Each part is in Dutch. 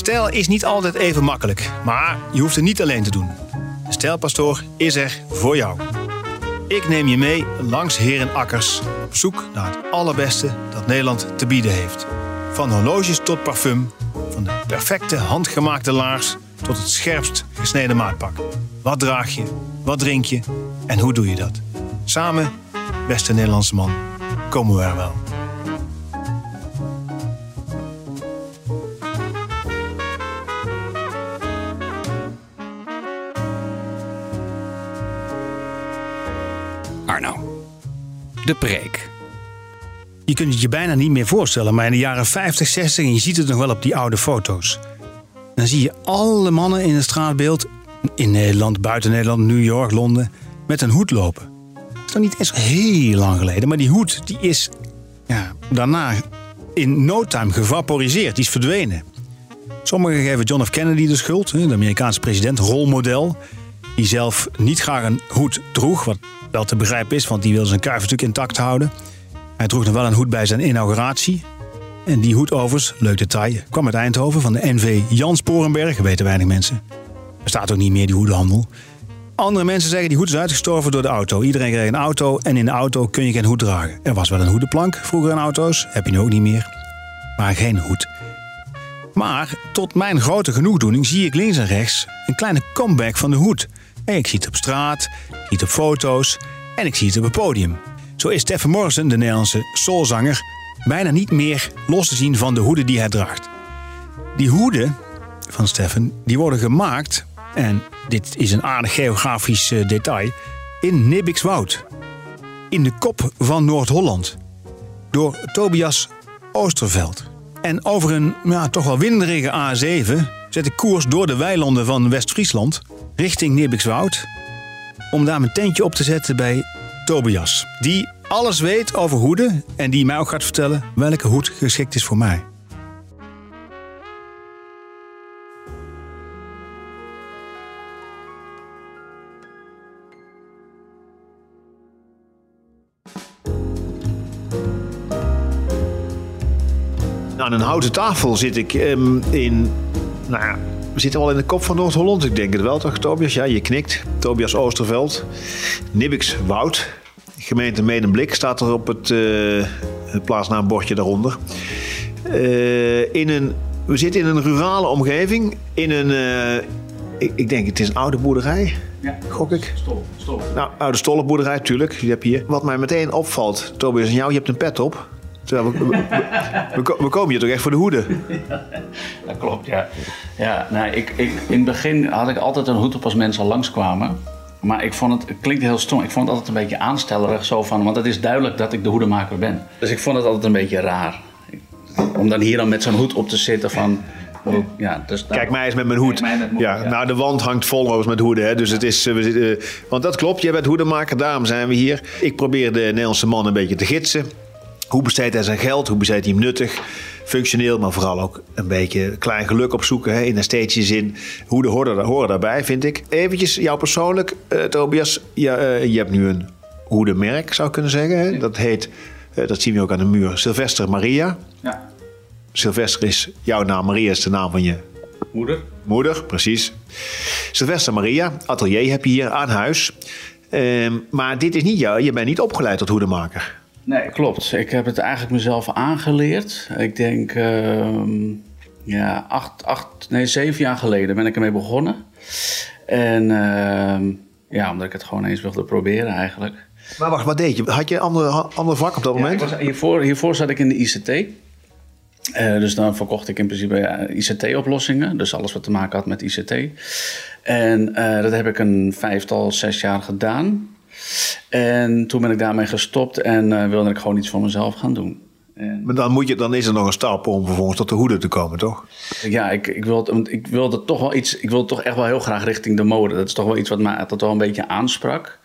Stijl is niet altijd even makkelijk, maar je hoeft het niet alleen te doen. De Stijlpastoor is er voor jou. Ik neem je mee langs herenakkers op zoek naar het allerbeste dat Nederland te bieden heeft. Van horloges tot parfum, van de perfecte handgemaakte laars tot het scherpst gesneden maatpak. Wat draag je, wat drink je en hoe doe je dat? Samen, beste Nederlandse man, komen we er wel. Preek. Je kunt het je bijna niet meer voorstellen, maar in de jaren 50, 60, en je ziet het nog wel op die oude foto's. Dan zie je alle mannen in het straatbeeld, in Nederland, buiten Nederland, New York, Londen, met een hoed lopen. Dat is nog niet eens heel lang geleden, maar die hoed die is ja, daarna in no time gevaporiseerd, die is verdwenen. Sommigen geven John F. Kennedy de schuld, de Amerikaanse president, rolmodel. Die zelf niet graag een hoed droeg, wat wel te begrijpen is, want die wil zijn kuif natuurlijk intact houden. Hij droeg nog wel een hoed bij zijn inauguratie. En die hoed overigens, leuk detail, kwam uit Eindhoven van de NV Jan Sporenberg, weten weinig mensen. Er staat ook niet meer die hoedenhandel. Andere mensen zeggen die hoed is uitgestorven door de auto. Iedereen kreeg een auto en in de auto kun je geen hoed dragen. Er was wel een hoedenplank vroeger in auto's, heb je nu ook niet meer. Maar geen hoed. Maar tot mijn grote genoegdoening zie ik links en rechts een kleine comeback van de hoed. Ik zie het op straat, ik zie het op foto's en ik zie het op het podium. Zo is Stefan Morrison, de Nederlandse soulzanger, bijna niet meer los te zien van de hoeden die hij draagt. Die hoeden van Stefan, die worden gemaakt, en dit is een aardig geografisch eh, detail, in Nibbikswoud. In de kop van Noord-Holland. Door Tobias Oosterveld. En over een ja, toch wel winderige A7 zet ik koers door de weilanden van West-Friesland richting Nibbikswoud. Om daar mijn tentje op te zetten bij Tobias. Die alles weet over hoeden en die mij ook gaat vertellen welke hoed geschikt is voor mij. Aan een houten tafel zit ik ehm, in. Nou ja, we zitten wel in de kop van Noord-Holland. Ik denk het wel, toch, Tobias? Ja, je knikt. Tobias Oosterveld. Nibbiks Woud. Gemeente Medemblik staat er op het, uh, plaatsnaambordje daaronder. Uh, in een, we zitten in een rurale omgeving. In een. Uh, ik, ik, denk, het is een oude boerderij. Ja, gok ik. Stol, stol. Nou, oude stollenboerderij, tuurlijk. Je hebt hier. Wat mij meteen opvalt, Tobias en jou, je hebt een pet op. We, we, we, komen hier toch echt voor de hoeden? dat klopt, ja. ja nou, ik, ik, in het begin had ik altijd een hoed op als mensen al langskwamen. Maar ik vond het, het klinkt heel stom, ik vond het altijd een beetje aanstellerig zo van, want het is duidelijk dat ik de hoedemaker ben. Dus ik vond het altijd een beetje raar. Om dan hier dan met zo'n hoed op te zitten van, ja, dus Kijk mij eens met mijn hoed. Met ja, ja, Nou, de wand hangt vol met hoeden. Hè. Dus het is, we zitten, want dat klopt, jij bent hoedemaker, daarom zijn we hier. Ik probeer de Nederlandse man een beetje te gidsen. Hoe besteedt hij zijn geld? Hoe besteedt hij hem nuttig? Functioneel, maar vooral ook een beetje klein geluk opzoeken hè, in esthetische zin. Hoe de horen, horen daarbij, vind ik. Eventjes jou persoonlijk, uh, Tobias. Ja, uh, je hebt nu een hoedenmerk, zou ik kunnen zeggen. Hè? Dat heet, uh, dat zien we ook aan de muur, Sylvester Maria. Ja. Sylvester is jouw naam, Maria is de naam van je moeder. Moeder, precies. Sylvester Maria, atelier heb je hier aan huis. Ehm, maar dit is niet jou, je bent niet opgeleid tot hoedemaker. Nee, klopt. Ik heb het eigenlijk mezelf aangeleerd. Ik denk, uh, ja, acht, acht, nee, zeven jaar geleden ben ik ermee begonnen. En uh, ja, omdat ik het gewoon eens wilde proberen eigenlijk. Maar wacht, wat deed je? Had je een andere, andere vak op dat ja, moment? Was, hiervoor, hiervoor zat ik in de ICT. Uh, dus dan verkocht ik in principe ja, ICT-oplossingen. Dus alles wat te maken had met ICT. En uh, dat heb ik een vijftal, zes jaar gedaan. En toen ben ik daarmee gestopt en uh, wilde ik gewoon iets voor mezelf gaan doen. En- Maar dan, moet je, dan is er nog een stap om vervolgens tot de hoede te komen, toch? Ja, ik, ik, wil, ik wilde toch wel iets. Ik wil toch echt wel heel graag richting de mode. Dat is toch wel iets wat mij altijd wel een beetje aansprak.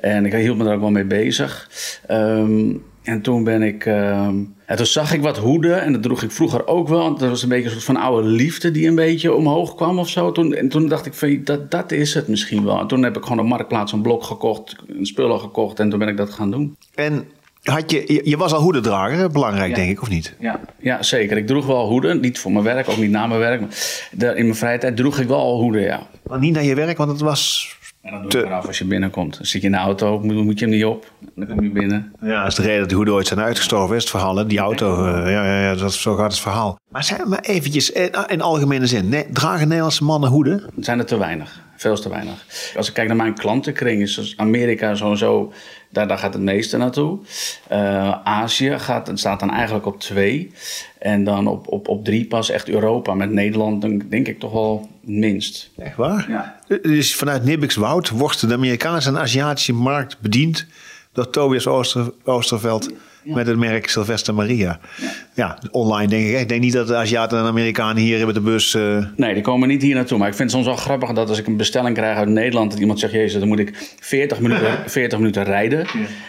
En ik hield me daar ook wel mee bezig. Ehm, en toen ben ik. ehm, en toen zag ik wat hoeden. En dat droeg ik vroeger ook wel. Want dat was een beetje een soort van oude liefde die een beetje omhoog kwam of zo. Toen, en toen dacht ik van dat, dat is het misschien wel. En toen heb ik gewoon op Marktplaats een blok gekocht. Een spullen gekocht. En toen ben ik dat gaan doen. En had je, je, was al hoedendrager, belangrijk Ja. denk ik, of niet? Ja, ja, zeker. Ik droeg wel hoeden. Niet voor mijn werk, ook niet na mijn werk. Maar in mijn vrije tijd droeg ik wel al hoeden, ja. Maar niet naar je werk, want het was... En dan doe Te- je eraf als je binnenkomt. Dan zit je in de auto, moet, moet je hem niet op. Dan kom je binnen. Ja, dat is de reden dat die hoeden ooit zijn uitgestorven, is het verhaal. Hè? Die auto, eh, ja, ja, ja, dat is, zo gaat het verhaal. Maar, zijn, maar eventjes, in, in algemene zin. Nee, dragen Nederlandse mannen hoeden? Zijn er te weinig. Veel te weinig. Als ik kijk naar mijn klantenkring, is Amerika sowieso, daar, daar gaat het meeste naartoe. Eh, Azië gaat, staat dan eigenlijk op twee. En dan op, op, op drie pas echt Europa. Met Nederland denk, denk ik toch wel het minst. Echt waar? Ja. Dus vanuit Nibbikswoud wordt de Amerikaanse en Aziatische markt bediend door Tobias Ooster, Oosterveld met het merk Sylvester Maria. Ja. online denk ik. Ik denk niet dat de Aziaten en Amerikanen hier met de bus... eh, Nee, die komen niet hier naartoe. Maar ik vind het soms wel grappig dat als ik een bestelling krijg uit Nederland... dat iemand zegt, jezus, dan moet ik 40 minuten, 40 minuten rijden.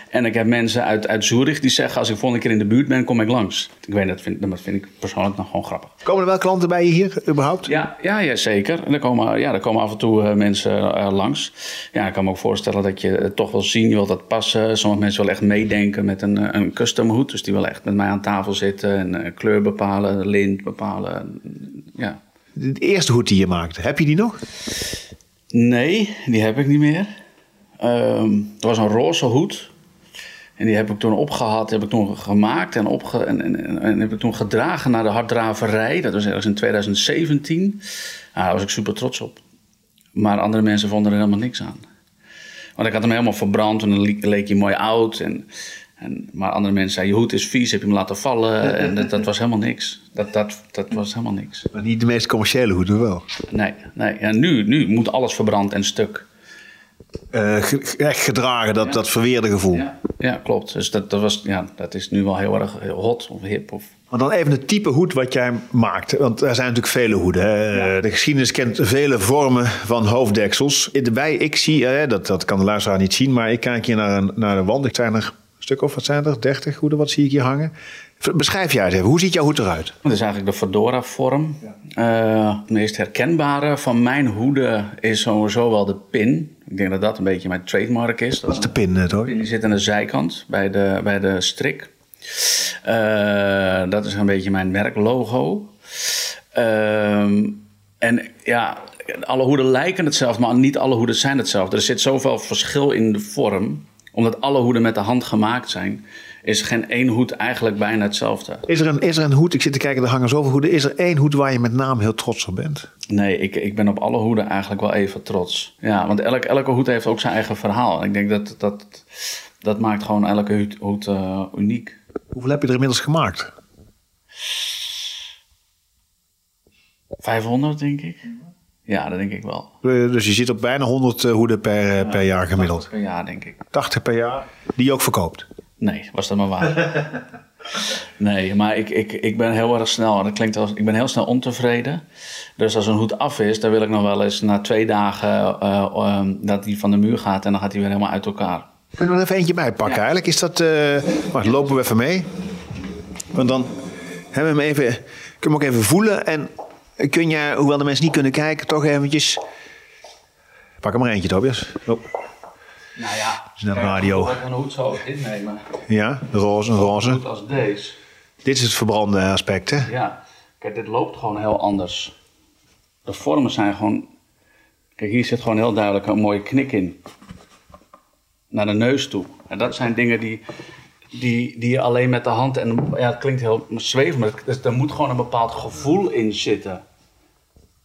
En ik heb mensen uit, uit Zurich die zeggen... als ik volgende keer in de buurt ben, kom ik langs. Ik weet dat vind, dat vind ik persoonlijk nog gewoon grappig. Komen er wel klanten bij je hier überhaupt? Ja, ja, ja zeker. En er komen, ja, er komen af en toe eh, mensen eh, langs. Ja, ik kan me ook voorstellen dat je het toch wil zien. Je wilt dat passen. Sommige mensen willen echt meedenken met een, een custom hoed. Dus die willen echt met mij aan tafel zitten... en eh, kleur bepalen, lint bepalen. Ja. De eerste hoed die je maakte, heb je die nog? Nee, die heb ik niet meer. Ehm het was een roze hoed. En die heb ik toen opgehad, heb ik toen gemaakt en, opge en, en, en, heb ik toen gedragen naar de harddraverij. Dat was ergens in 2017. Nou, daar was ik super trots op. Maar andere mensen vonden er helemaal niks aan. Want ik had hem helemaal verbrand en dan le- leek hij mooi oud. En, en, maar andere mensen zeiden, je hoed is vies, heb je hem laten vallen. En dat, dat was helemaal niks. Dat, dat, dat was helemaal niks. Maar niet de meest commerciële hoeden wel. Nee, nee. En nu, nu moet alles verbrand en stuk. Eh, ge- echt gedragen, dat, dat verweerde gevoel. Ja, ja klopt. Dus dat, dat, was, ja, dat is nu wel heel erg hot of hip. Of... Maar dan even het type hoed wat jij maakt. Want er zijn natuurlijk vele hoeden. Hè. De geschiedenis kent vele vormen van hoofddeksels. Bij, ik zie, hè, dat, dat kan de luisteraar niet zien, maar ik kijk hier naar, een, naar de wand. Ik zijn er stuk of wat zijn er? 30 hoeden, wat zie ik hier hangen? Beschrijf jij eens even, hoe ziet jouw hoed eruit? Dat is eigenlijk de Fedora-vorm. Eh, het meest herkenbare van mijn hoede is sowieso wel de pin. Ik denk dat dat een beetje mijn trademark is. Dat is de pin, eh, toch? Die zit aan de zijkant bij de, bij de strik. Eh, dat is een beetje mijn merklogo. Ehm, en ja, alle hoeden lijken hetzelfde, maar niet alle hoeden zijn hetzelfde. Er zit zoveel verschil in de vorm. Omdat alle hoeden met de hand gemaakt zijn, is geen één hoed eigenlijk bijna hetzelfde. Is er, een, is er een hoed, ik zit te kijken, er hangen zoveel hoeden. Is er één hoed waar je met name heel trots op bent? Nee, ik, ik ben op alle hoeden eigenlijk wel even trots. Ja, want elk, elke hoed heeft ook zijn eigen verhaal. En ik denk dat dat, dat maakt gewoon elke hoed, hoed eh, uniek. Hoeveel heb je er inmiddels gemaakt? 500, denk ik. Ja, dat denk ik wel. Eh, Dus je zit op bijna 100 eh, hoeden per, eh, per jaar gemiddeld. Per jaar, denk ik. 80 per jaar, die je ook verkoopt. Nee, was dat maar waar. nee, maar ik, ik, ik ben heel erg snel, dat klinkt als, ik ben heel snel ontevreden. Dus als een hoed af is, dan wil ik nog wel eens na twee dagen dat die van de muur gaat en dan gaat hij weer helemaal uit elkaar. Kunnen we er even eentje bij pakken? Eigenlijk is dat. wacht, lopen we even mee. Want dan hebben we hem even. Kunnen we hem ook even voelen. En kun je, hoewel de mensen niet kunnen kijken, toch eventjes. Pak er maar eentje, Tobias. Oh, Nou ja, is net radio. Ik een hoed zo innemen. ja, roze, een Een roze. hoed als deze. Dit is het verbrande aspect, hè? Ja, kijk, dit loopt gewoon heel anders. De vormen zijn gewoon. Kijk, hier zit gewoon heel duidelijk een mooie knik in. Naar de neus toe. En dat zijn dingen die, die, die je alleen met de hand. En ja, het klinkt heel zwevend, maar er moet gewoon een bepaald gevoel in zitten.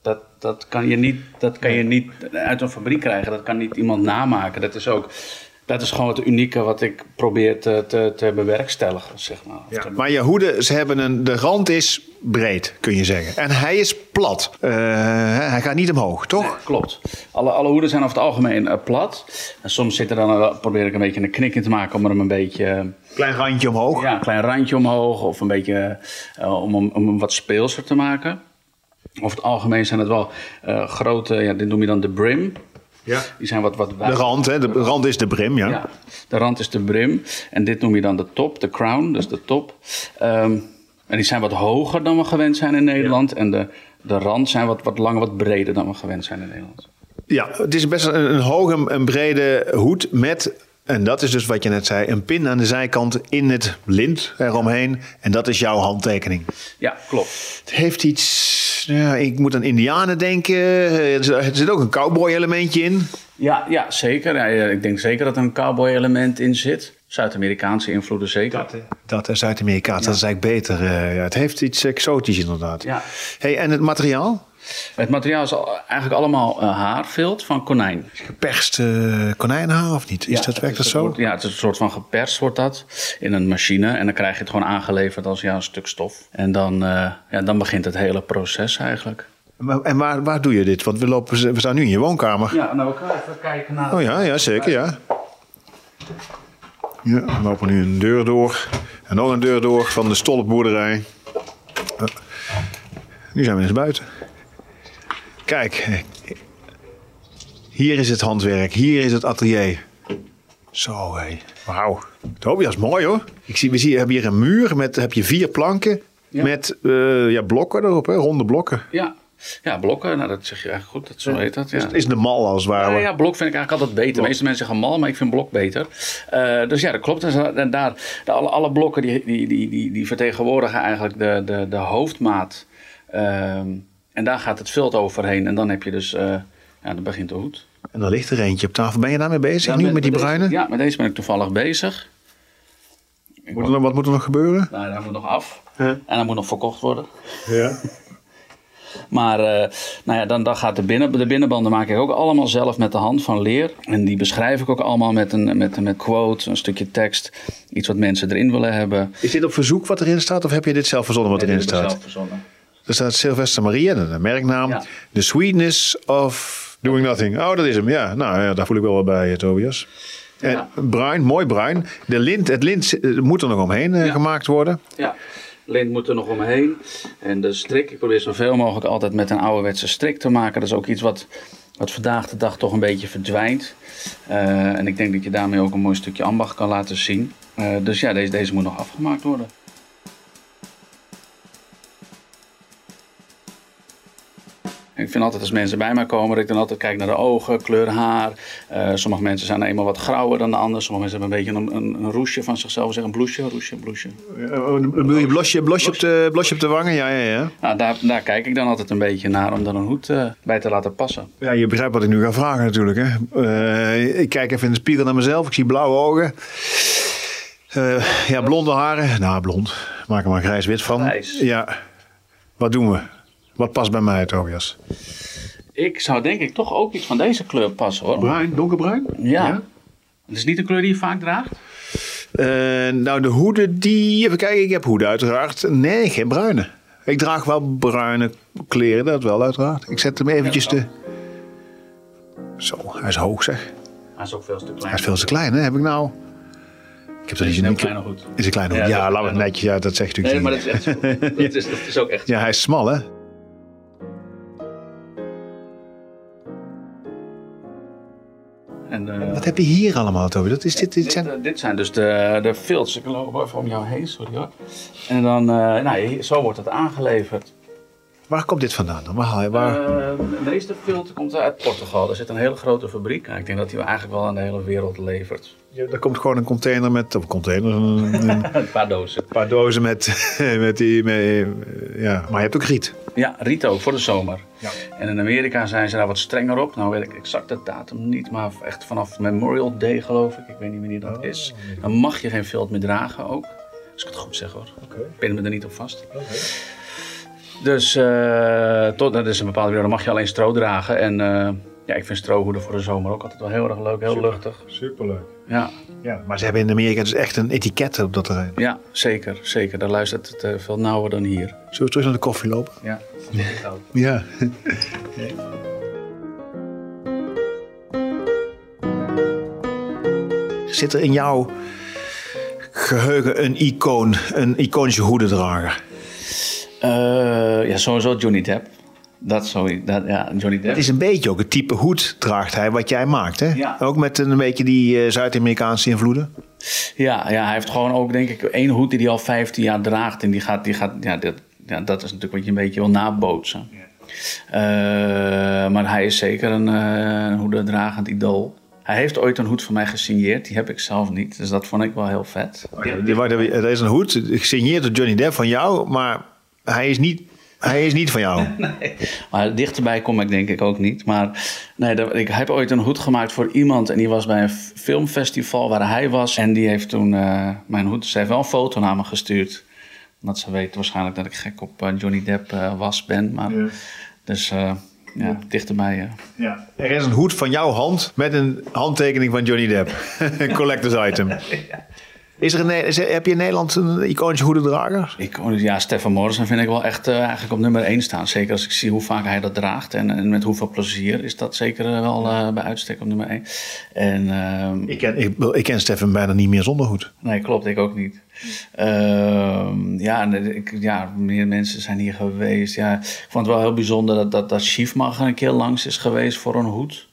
Dat, dat, kan je niet, dat kan je niet uit een fabriek krijgen. Dat kan niet iemand namaken. Dat is ook. Dat is gewoon het unieke wat ik probeer te, te, te bewerkstelligen, zeg maar. Te- Maar je hoeden, ze hebben een, de rand is breed, kun je zeggen. En hij is plat. Eh, hij gaat niet omhoog, toch? Klopt. Alle, alle hoeden zijn over het algemeen eh, plat. En soms zit er dan, probeer ik een beetje een knik in te maken om er hem een beetje... eh, Klein randje omhoog. Ja, een klein randje omhoog of een beetje om, hem- om hem wat speelser te maken. Over het algemeen zijn het wel eh, grote, ja, dit noem je dan de brim. Ja. Die zijn wat, wat De rand, hè? De rand is de brim, ja. Ja, de rand is de brim. En dit noem je dan de top, de crown, dus de top. Ehm, en die zijn wat hoger dan we gewend zijn in Nederland. En de, de rand zijn wat, wat langer, wat breder dan we gewend zijn in Nederland. Ja, het is best een, een hoge en brede hoed met, en dat is dus wat je net zei, een pin aan de zijkant in het lint eromheen. En dat is jouw handtekening. Ja, klopt. Het heeft iets, ja, ik moet aan Indianen denken. Er zit- er zit ook een cowboy elementje in. Ja, ja zeker. Ja, ik denk zeker dat er een cowboy element in zit. Zuid-Amerikaanse invloeden zeker. Dat is Zuid-Amerikaans, dat is eigenlijk beter. eh, ja, het heeft iets exotisch inderdaad. Ja. Hey, en het materiaal? Het materiaal is eigenlijk allemaal eh, haarvilt van konijn. Geperst eh, konijnenhaar of niet? Is dat, werkt dat zo? wordt- ja, het is een soort van geperst wordt dat in een machine. En dan krijg je het gewoon aangeleverd als ja, een stuk stof. En dan, eh, ja, dan begint het hele proces eigenlijk. En waar, waar doe je dit? Want we, lopen, we staan nu in je woonkamer. Ja, nou we kunnen even kijken naar... Oh ja, ja zeker, ja. Ja, we lopen nu een deur door. En nog een deur door van de stolpboerderij. Uh, nu zijn we eens buiten. Kijk, hier is het handwerk, hier is het atelier. Zo, hé. Wauw. Tobias, mooi hoor. Ik zie, we zien, we hebben hier een muur met heb je vier planken. Ja. Met eh, ja, blokken erop, hè, ronde blokken. Ja. ja, blokken, nou, dat zeg je eigenlijk goed. Dat, zo heet dat, ja. Het is de mal als het ware. Ja, ja, blok vind ik eigenlijk altijd beter. De meeste mensen zeggen mal, maar ik vind blok beter. Eh, dus ja, dat klopt. Dus, eh, En daar, de, alle, alle blokken die, die, die, die, die vertegenwoordigen eigenlijk de, de, de hoofdmaat. Ehm, en daar gaat het veld overheen. En dan heb je dus, eh, ja, dan begint de hoed. En dan ligt er eentje op tafel. Ben je daarmee bezig Ja, nu met, die bruine? ja, met deze ben ik toevallig bezig. Moet er wat moet er nog gebeuren? Nou, dat moet nog af. En dat moet nog verkocht worden. Ja. Maar eh, nou ja, dan, dan gaat de, binnen, de binnenbanden maak ik ook allemaal zelf met de hand van leer. En die beschrijf ik ook allemaal met een met, met quote, een stukje tekst. Iets wat mensen erin willen hebben. Is dit op verzoek wat erin staat of heb je dit zelf verzonnen wat erin heb ik staat? zelf verzonnen. Er staat Sylvester Maria, de merknaam. Ja. The sweetness of doing nothing. Oh, dat is hem. Ja, nou ja, daar voel ik wel wat bij, eh, Tobias. En Ja. bruin, mooi bruin. De lint, het lint eh, moet er nog omheen eh, Ja. gemaakt worden. Ja, lint moet er nog omheen. En de strik, ik probeer zoveel mogelijk altijd met een ouderwetse strik te maken. Dat is ook iets wat, wat vandaag de dag toch een beetje verdwijnt. Eh, en ik denk dat je daarmee ook een mooi stukje ambacht kan laten zien. Eh, dus ja, deze, deze moet nog afgemaakt worden. Ik vind altijd als mensen bij mij komen, dat ik dan altijd kijk naar de ogen, kleur haar. Eh, sommige mensen zijn eenmaal wat grauwer dan de ander. Sommige mensen hebben een beetje een, een, een roesje van zichzelf. Zeg een bloesje, roesje, bloesje. Bedoel je blosje, blosje, op de, blosje op de wangen? Ja, ja, ja. Nou, daar, daar kijk ik dan altijd een beetje naar om er een hoed eh, bij te laten passen. Ja, je begrijpt wat ik nu ga vragen natuurlijk. Hè? Eh, ik kijk even in de spiegel naar mezelf. Ik zie blauwe ogen. Ja, blonde haren. Nou, blond. Maak er maar grijs-wit van. Grijs. Ja. Wat doen we? Wat past bij mij, Tobias? Ik zou denk ik toch ook iets van deze kleur passen hoor. Bruin, donkerbruin? Ja. Het is niet een kleur die je vaak draagt? Eh, nou, de hoeden die... Even kijken, ik heb hoeden uiteraard. Nee, geen bruine. Ik draag wel bruine kleren, dat wel uiteraard. Ik zet hem eventjes de... Zo, hij is hoog zeg. Hij is ook veel te klein. Hij is veel te klein, hè? Heb ik nou... Ik heb er is niet een ik- kleine hoed. Is een kleine hoed. Ja, Ja, dat laat het netjes. Ja, dat zegt Nee, natuurlijk maar dat niet. is echt. Dat is, dat is ook echt. Ja, hij is smal, hè? Wat heb je hier allemaal, Toby? Dat is dit, dit zijn... eh, dit zijn dus de, de filts. Ik loop even om jou heen, sorry hoor. En dan, eh, nou, zo wordt het aangeleverd. Waar komt dit vandaan dan? Waar haal je... Waar... Eh, de meeste filter komt uit Portugal. Er zit een hele grote fabriek. Nou, ik denk dat die eigenlijk wel aan de hele wereld levert. Ja, er komt gewoon een container met... Of een container, een, een Een paar dozen. paar dozen met... met die... Met, ja, maar je hebt ook riet. Ja, riet ook voor de zomer. Ja. En in Amerika zijn ze daar wat strenger op. Nou weet ik exact de datum niet, maar echt vanaf Memorial Day geloof ik. Ik weet niet wanneer dat is. Dan mag je geen vilt meer dragen ook. Als ik het goed zeg hoor. Ik pin me er niet op vast. Dus eh, tot, dat is een bepaalde periode, dan mag je alleen stro dragen. En eh, ja, Ja, ik vind strohoeden voor de zomer ook altijd wel heel erg leuk, heel luchtig. Superleuk. Ja, Ja, maar ze hebben in Amerika dus echt een etiket op dat terrein. ja zeker, zeker. Daar luistert het eh, veel nauwer dan hier. Zullen we terug naar de koffie lopen? Ja, dat vind ik ook. Ja. Zit er in jouw geheugen een icoon, een iconische hoedendrager? Eh, ja, sowieso Johnny Depp. Dat sowieso, dat, ja, Johnny Depp. Het is een beetje ook het type hoed draagt hij wat jij maakt, hè? Ja. Ook met een beetje die eh, Zuid-Amerikaanse invloeden. Ja, ja, hij heeft gewoon ook denk ik één hoed die hij al 15 jaar draagt. En die gaat, die gaat ja, dat, ja, dat is natuurlijk wat je een beetje wil nabootsen. Eh, maar hij is zeker een, uh, hoedendragend idool. Hij heeft ooit een hoed van mij gesigneerd. Die heb ik zelf niet. Dus dat vond ik wel heel vet. Even, Er is een hoed gesigneerd door Johnny Depp van jou, maar hij is niet, hij is niet van jou. Maar dichterbij kom ik denk ik ook niet. Maar nee, ik heb ooit een hoed gemaakt voor iemand. En die was bij een filmfestival waar hij was. En die heeft toen eh, mijn hoed... Ze heeft wel een foto naar me gestuurd. Want ze weet waarschijnlijk dat ik gek op eh, Johnny Depp eh, was, ben. Maar, Dus eh, ja, dichterbij. Ja. Er is een hoed van jouw hand met een handtekening van Johnny Depp. een collectors item. Is er een, is er- heb je in Nederland een iconische hoedendrager? Ik, ja, Stefan Morrison vind ik wel echt eh, eigenlijk op nummer 1 staan. Zeker als ik zie hoe vaak hij dat draagt. En, en met hoeveel plezier is dat zeker eh, wel eh, bij uitstek op nummer 1. En ehm, Ik ken, ik, ik ken Stefan bijna niet meer zonder hoed. Nee, klopt, ik ook niet. Ehm, ja, ik, ja, meer mensen zijn hier geweest. Ja, ik vond het wel heel bijzonder dat, dat, dat Schiefmacher een keer langs is geweest voor een hoed.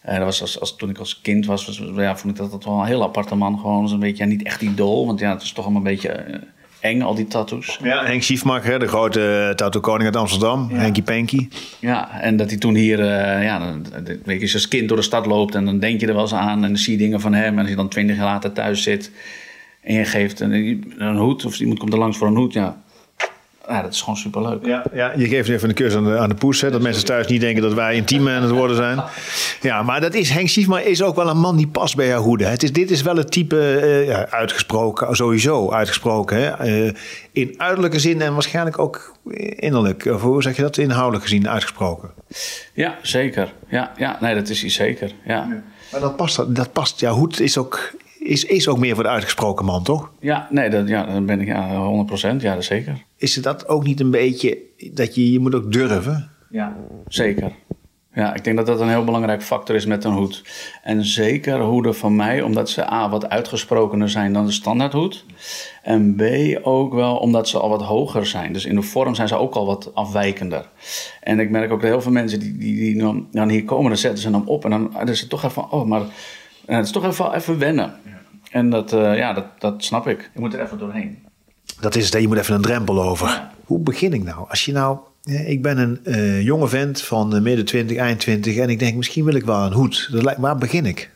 Eh, dat was als, als, toen ik als kind was, was ja, vond ik dat, dat wel een heel aparte man. Gewoon zo'n beetje, ja, niet echt idool, want ja, het is toch allemaal een beetje eh, eng, al die tattoos. Ja, Henk Schiefmacher, de grote tattoo koning uit Amsterdam. Henkie Panky. Ja, en dat hij toen hier, eh, ja, weet je, als je als kind door de stad loopt en dan denk je er wel eens aan en dan zie je dingen van hem. En als je dan twintig jaar later thuis zit en je geeft een, een hoed of iemand komt er langs voor een hoed, ja, ja dat is gewoon superleuk. Ja, ja, je geeft even een kus aan de, aan de poes. Hè, dat mensen thuis niet denken dat wij intiem aan het worden zijn. Ja, maar dat is, Henk Schiefmacher is ook wel een man die past bij jouw hoede. Het is, dit is wel het type, eh, ja, uitgesproken, sowieso uitgesproken. Hè, eh, in uiterlijke zin en waarschijnlijk ook innerlijk. Of hoe zeg je dat? Inhoudelijk gezien uitgesproken. Ja, zeker. Ja, ja nee, dat is hij zeker. Ja. Maar dat past, dat past jouw hoed is ook, is, is ook meer voor de uitgesproken man, toch? Ja, nee, dat, ja, dan ben ik ja, 100%. Ja, dat zeker. Is het dat ook niet een beetje, dat je, je moet ook durven? Ja, zeker. Ja, ik denk dat dat een heel belangrijk factor is met een hoed. En zeker hoeden van mij, omdat ze A, wat uitgesprokener zijn dan de standaardhoed. En B, ook wel omdat ze al wat hoger zijn. Dus in de vorm zijn ze ook al wat afwijkender. En ik merk ook dat heel veel mensen die, die, die dan, dan hier komen, dan zetten ze hem op. En dan, dan is het toch even van, oh, maar eh, het is toch even, even wennen. En dat, eh, ja, dat, dat snap ik. Je moet er even doorheen. Dat is het, je moet even een drempel over. Hoe begin ik nou? Als je nou, ik ben een eh, jonge vent van eh, midden 20, eind 20 en ik denk misschien wil ik wel een hoed. Dat lijkt, waar begin ik?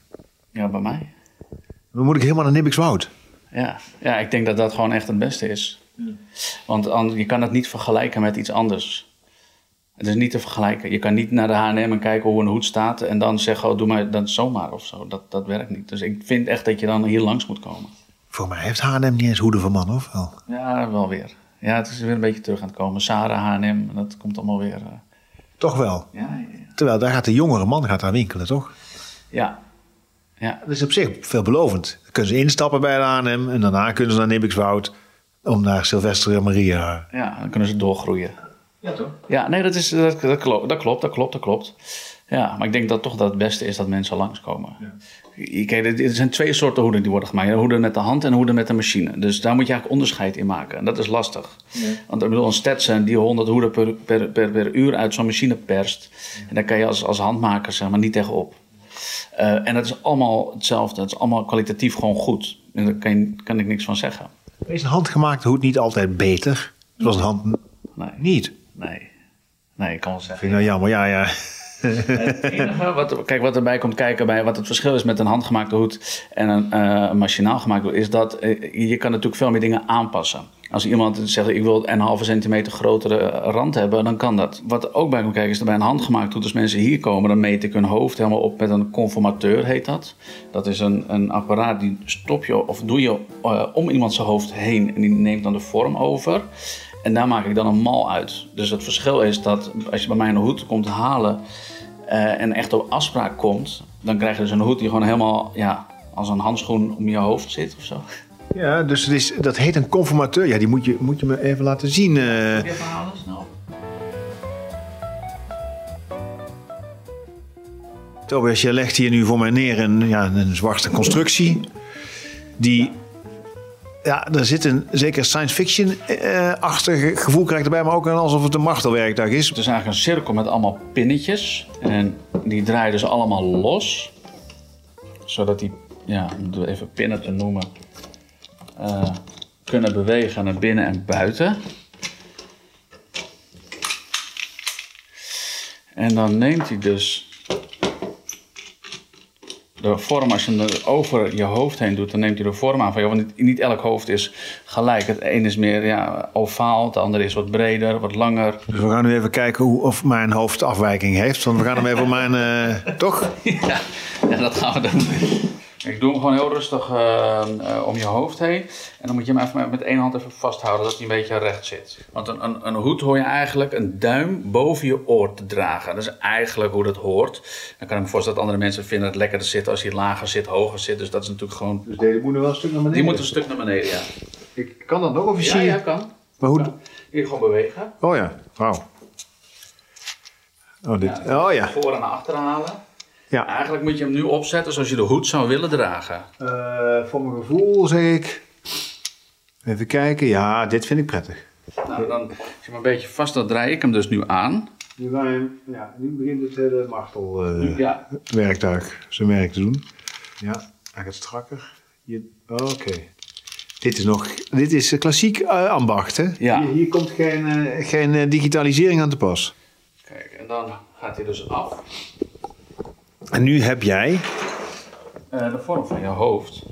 Ja, bij mij. Dan moet ik helemaal naar Nibbikswoud. Ja. ja, ik denk dat dat gewoon echt het beste is. Want an- je kan het niet vergelijken met iets anders. Het is niet te vergelijken. Je kan niet naar de H&M en kijken hoe een hoed staat... en dan zeggen, oh, doe maar dan zomaar of zo. Dat, dat werkt niet. Dus ik vind echt dat je dan hier langs moet komen. Voor mij heeft H&M niet eens hoeden voor mannen, of wel? Ja, wel weer. Ja, het is weer een beetje terug aan het komen. Sarah, H&M, en dat komt allemaal weer... eh, Toch wel. ja, ja. Terwijl daar gaat de jongere man gaat daar winkelen, toch? ja. Ja, Dat is op zich veelbelovend. Dan kunnen ze instappen bij de H&M en daarna kunnen ze naar Nibbikswoud... om naar Sylvester en Maria. ja, dan kunnen ze doorgroeien. Ja, toch? Ja, nee, dat, is, dat, dat, klopt, dat klopt, dat klopt, dat klopt. Ja, maar ik denk dat toch dat het beste is dat mensen langskomen. Ja. Kijk, er er zijn twee soorten hoeden die worden gemaakt. Hoeden met de hand en hoeden met de machine. Dus daar moet je eigenlijk onderscheid in maken. En dat is lastig. Want ik bedoel, een Stetson die 100 hoeden per, per, per, per uur uit zo'n machine perst. En daar kan je als, als handmaker zeg maar niet tegenop. Eh, en dat is allemaal hetzelfde. Het is allemaal kwalitatief gewoon goed. En daar kan, je- kan ik niks van zeggen. Is een handgemaakte hoed niet altijd beter? Zoals een hand Nee, niet. Nee. Nee, ik kan wel zeggen. Vind ik nou jammer, ja, ja. Het enige wat, kijk, wat erbij komt kijken bij wat het verschil is met een handgemaakte hoed en een eh, machinaal gemaakte hoed, is dat eh, je kan natuurlijk veel meer dingen aanpassen. Als iemand zegt, ik wil een halve centimeter grotere rand hebben, dan kan dat. Wat er ook bij komt kijken is dat bij een handgemaakt hoed, als mensen hier komen, dan meet ik hun hoofd helemaal op met een conformateur, heet dat. Dat is een, een apparaat die stop je of doe je eh, om iemand zijn hoofd heen en die neemt dan de vorm over. En daar maak ik dan een mal uit. Dus het verschil is dat als je bij mij een hoed komt halen, eh, en echt op afspraak komt, dan krijg je dus een hoed die gewoon helemaal ja, als een handschoen om je hoofd zit of zo. Ja, dus het is, dat heet een conformateur. Ja, die moet je, moet je me even laten zien. je even halen snel? Tobias, je legt hier nu voor mij neer een, ja, een zwarte constructie. Die, ja, er zit een zeker science fiction-achtig gevoel krijgt erbij, maar ook alsof het een martelwerktuig is. Het is eigenlijk een cirkel met allemaal pinnetjes. En die draaien dus allemaal los. Zodat die, ja, om het even pinnen te noemen, eh, kunnen bewegen naar binnen en buiten. En dan neemt hij dus de vorm, als je hem er over je hoofd heen doet, dan neemt hij de vorm aan van je. Want niet, niet elk hoofd is gelijk. Het een is meer ja, ovaal, het andere is wat breder, wat langer. Dus we gaan nu even kijken hoe, of mijn hoofd afwijking heeft. Want we gaan hem even op mijn... eh, toch? Ja, ja, dat gaan we doen. Ik doe hem gewoon heel rustig eh, eh, om je hoofd heen. En dan moet je hem even met- één hand even vasthouden, dat hij een beetje recht zit. Want een, een, een hoed hoor je eigenlijk een duim boven je oor te dragen. Dat is eigenlijk hoe dat hoort. Dan kan ik me voorstellen dat andere mensen vinden het lekkerder zitten als hij lager zit, hoger zit. Dus dat is natuurlijk gewoon... Dus deze moet wel een stuk naar beneden. Die moet een stuk naar beneden, ja. Ik kan dat nog of Ja, ja, kan. Maar hoe... Hier gewoon bewegen. Oh ja, wauw. Oh, dit... Oh ja. Voor en naar achteren halen. Ja. Eigenlijk moet je hem nu opzetten zoals je de hoed zou willen dragen. Eh, voor mijn gevoel zeg ik... Even kijken. Ja, dit vind ik prettig. Nou, dan je hem een beetje vast, dan draai ik hem dus nu aan. Nu, ja, nu begint het hele martelwerktuig Ja, zijn werk te doen. Ja, hij gaat strakker. Oké. Dit is nog... Dit is klassiek eh, ambacht, hè? Ja. Hier, hier komt geen, eh, geen eh, digitalisering aan te pas. Kijk, en dan gaat hij dus af. En nu heb jij... Eh, de vorm van je hoofd.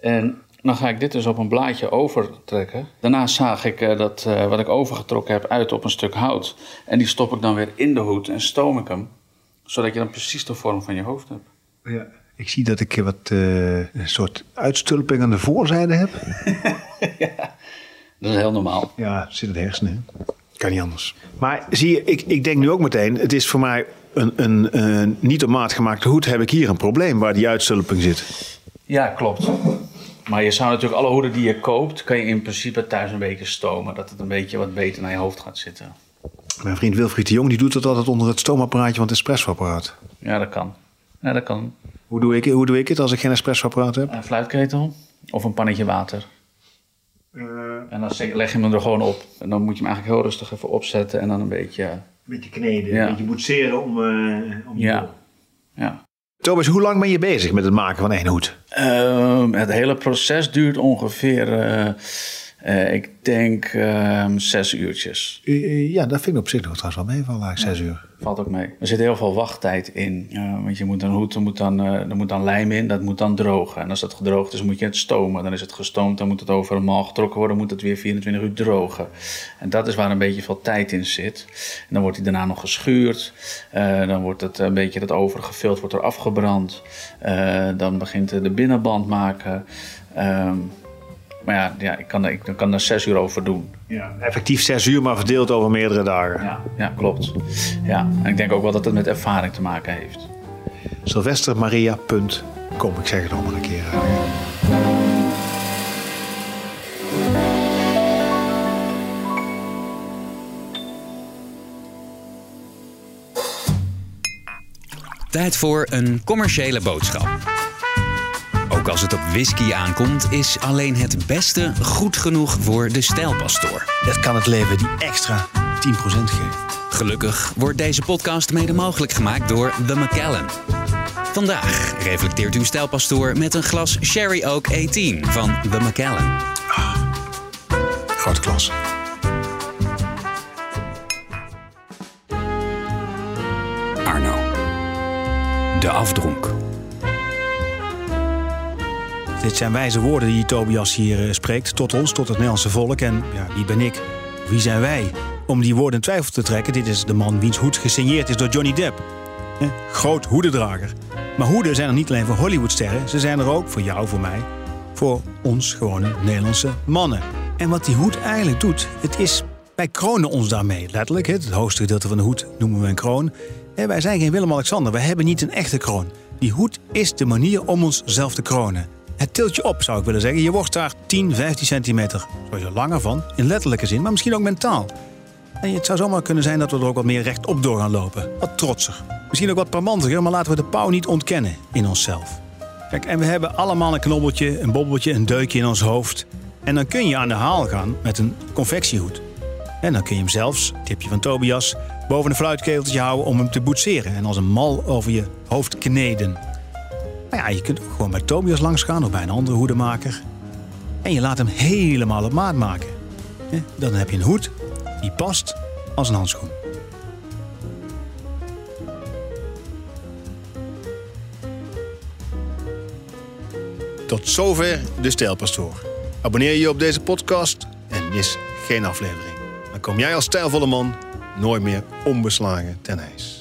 En dan ga ik dit dus op een blaadje overtrekken. Daarna zaag ik eh, dat eh, wat ik overgetrokken heb uit op een stuk hout. En die stop ik dan weer in de hoed en stoom ik hem. Zodat je dan precies de vorm van je hoofd hebt. Ja. Ik zie dat ik wat eh, een soort uitstulping aan de voorzijde heb. Dat is heel normaal. Ja, zit het hersenen. hè? Kan niet anders. Maar zie je, ik, ik denk nu ook meteen, het is voor mij een, een, een niet op maat gemaakte hoed. Heb ik hier een probleem waar die uitstulping zit? Ja, klopt. Maar je zou natuurlijk alle hoeden die je koopt, kan je in principe thuis een beetje stomen. Dat het een beetje wat beter naar je hoofd gaat zitten. Mijn vriend Wilfried de Jong die doet dat altijd onder het stoomapparaatje van het espressoapparaat. Ja, dat kan. Ja, dat kan. Hoe doe, ik, hoe doe ik het als ik geen espressoapparaat heb? Een fluitketel of een pannetje water. En dan leg je hem er gewoon op. En dan moet je hem eigenlijk heel rustig even opzetten en dan een beetje... Een beetje kneden, Ja. een beetje boetseren om... eh, om Ja. ja. Thomas, hoe lang ben je bezig met het maken van één hoed? Ehm, het hele proces duurt ongeveer, eh, eh, ik denk, ehm, zes uurtjes. Ja, dat vind ik op zich nog trouwens wel meevallen, eigenlijk zes uur. Valt ook mee. Er zit heel veel wachttijd in. Want je moet een hoed, er moet, dan, er moet dan lijm in, dat moet dan drogen. En als dat gedroogd is, moet je het stomen. Dan is het gestoomd, dan moet het over een mal getrokken worden, moet het weer 24 uur drogen. En dat is waar een beetje veel tijd in zit. En dan wordt hij daarna nog geschuurd. Eh, dan wordt het een beetje dat overige wordt er afgebrand. Eh, dan begint de binnenband maken. Ehm, maar ja, ja ik, kan, er- ik kan er zes uur over doen. Ja. Effectief zes uur, maar verdeeld over meerdere dagen. Ja, ja klopt. Ja, en ik denk ook wel dat het met ervaring te maken heeft. Sylvestermaria.com, ik zeg het nog maar een keer. Tijd voor een commerciële boodschap. Ook als het op whisky aankomt, is alleen het beste goed genoeg voor de stijlpastoor. Dat kan het leven die extra 10% geven. Gelukkig wordt deze podcast mede mogelijk gemaakt door The Macallan. Vandaag reflecteert uw stijlpastoor met een glas Sherry Oak 18 van The Macallan. Grote klas. Arno. De afdronk. Dit zijn wijze woorden die Tobias hier eh, spreekt tot ons, tot het Nederlandse volk. En ja, wie ben ik? Wie zijn wij? Om die woorden in twijfel te trekken, dit is de man wiens hoed gesigneerd is door Johnny Depp. Eh, groot hoedendrager. Maar hoeden zijn er niet alleen voor Hollywoodsterren, ze zijn er ook voor jou, voor mij, voor ons gewone Nederlandse mannen. En wat die hoed eigenlijk doet, het is, wij kronen ons daarmee, letterlijk. Het hoogste gedeelte van de hoed noemen we een kroon. wij zijn geen Willem-Alexander, wij hebben niet een echte kroon. Die hoed is de manier om onszelf te kronen. Het tilt je op, zou ik willen zeggen. Je wordt daar 10, 15 centimeter je langer van, in letterlijke zin, maar misschien ook mentaal. En het zou zomaar kunnen zijn dat we er ook wat meer rechtop door gaan lopen. Wat trotser. Misschien ook wat parmantiger, maar laten we de pauw niet ontkennen in onszelf. Kijk, en we hebben allemaal een knobbeltje, een bobbeltje, een deukje in ons hoofd. En dan kun je aan de haal gaan met een confectiehoed. En dan kun je hem zelfs, tipje van Tobias, boven een fluitketeltje houden om hem te boetseren. En als een mal over je hoofd kneden. Maar ja, je kunt ook gewoon bij Tobias langs gaan of bij een andere hoedemaker. En je laat hem helemaal op maat maken. Dan heb je een hoed die past als een handschoen. Tot zover de Stijlpastoor. Abonneer je op deze podcast en mis geen aflevering. Dan kom jij als stijlvolle man nooit meer onbeslagen ten ijs.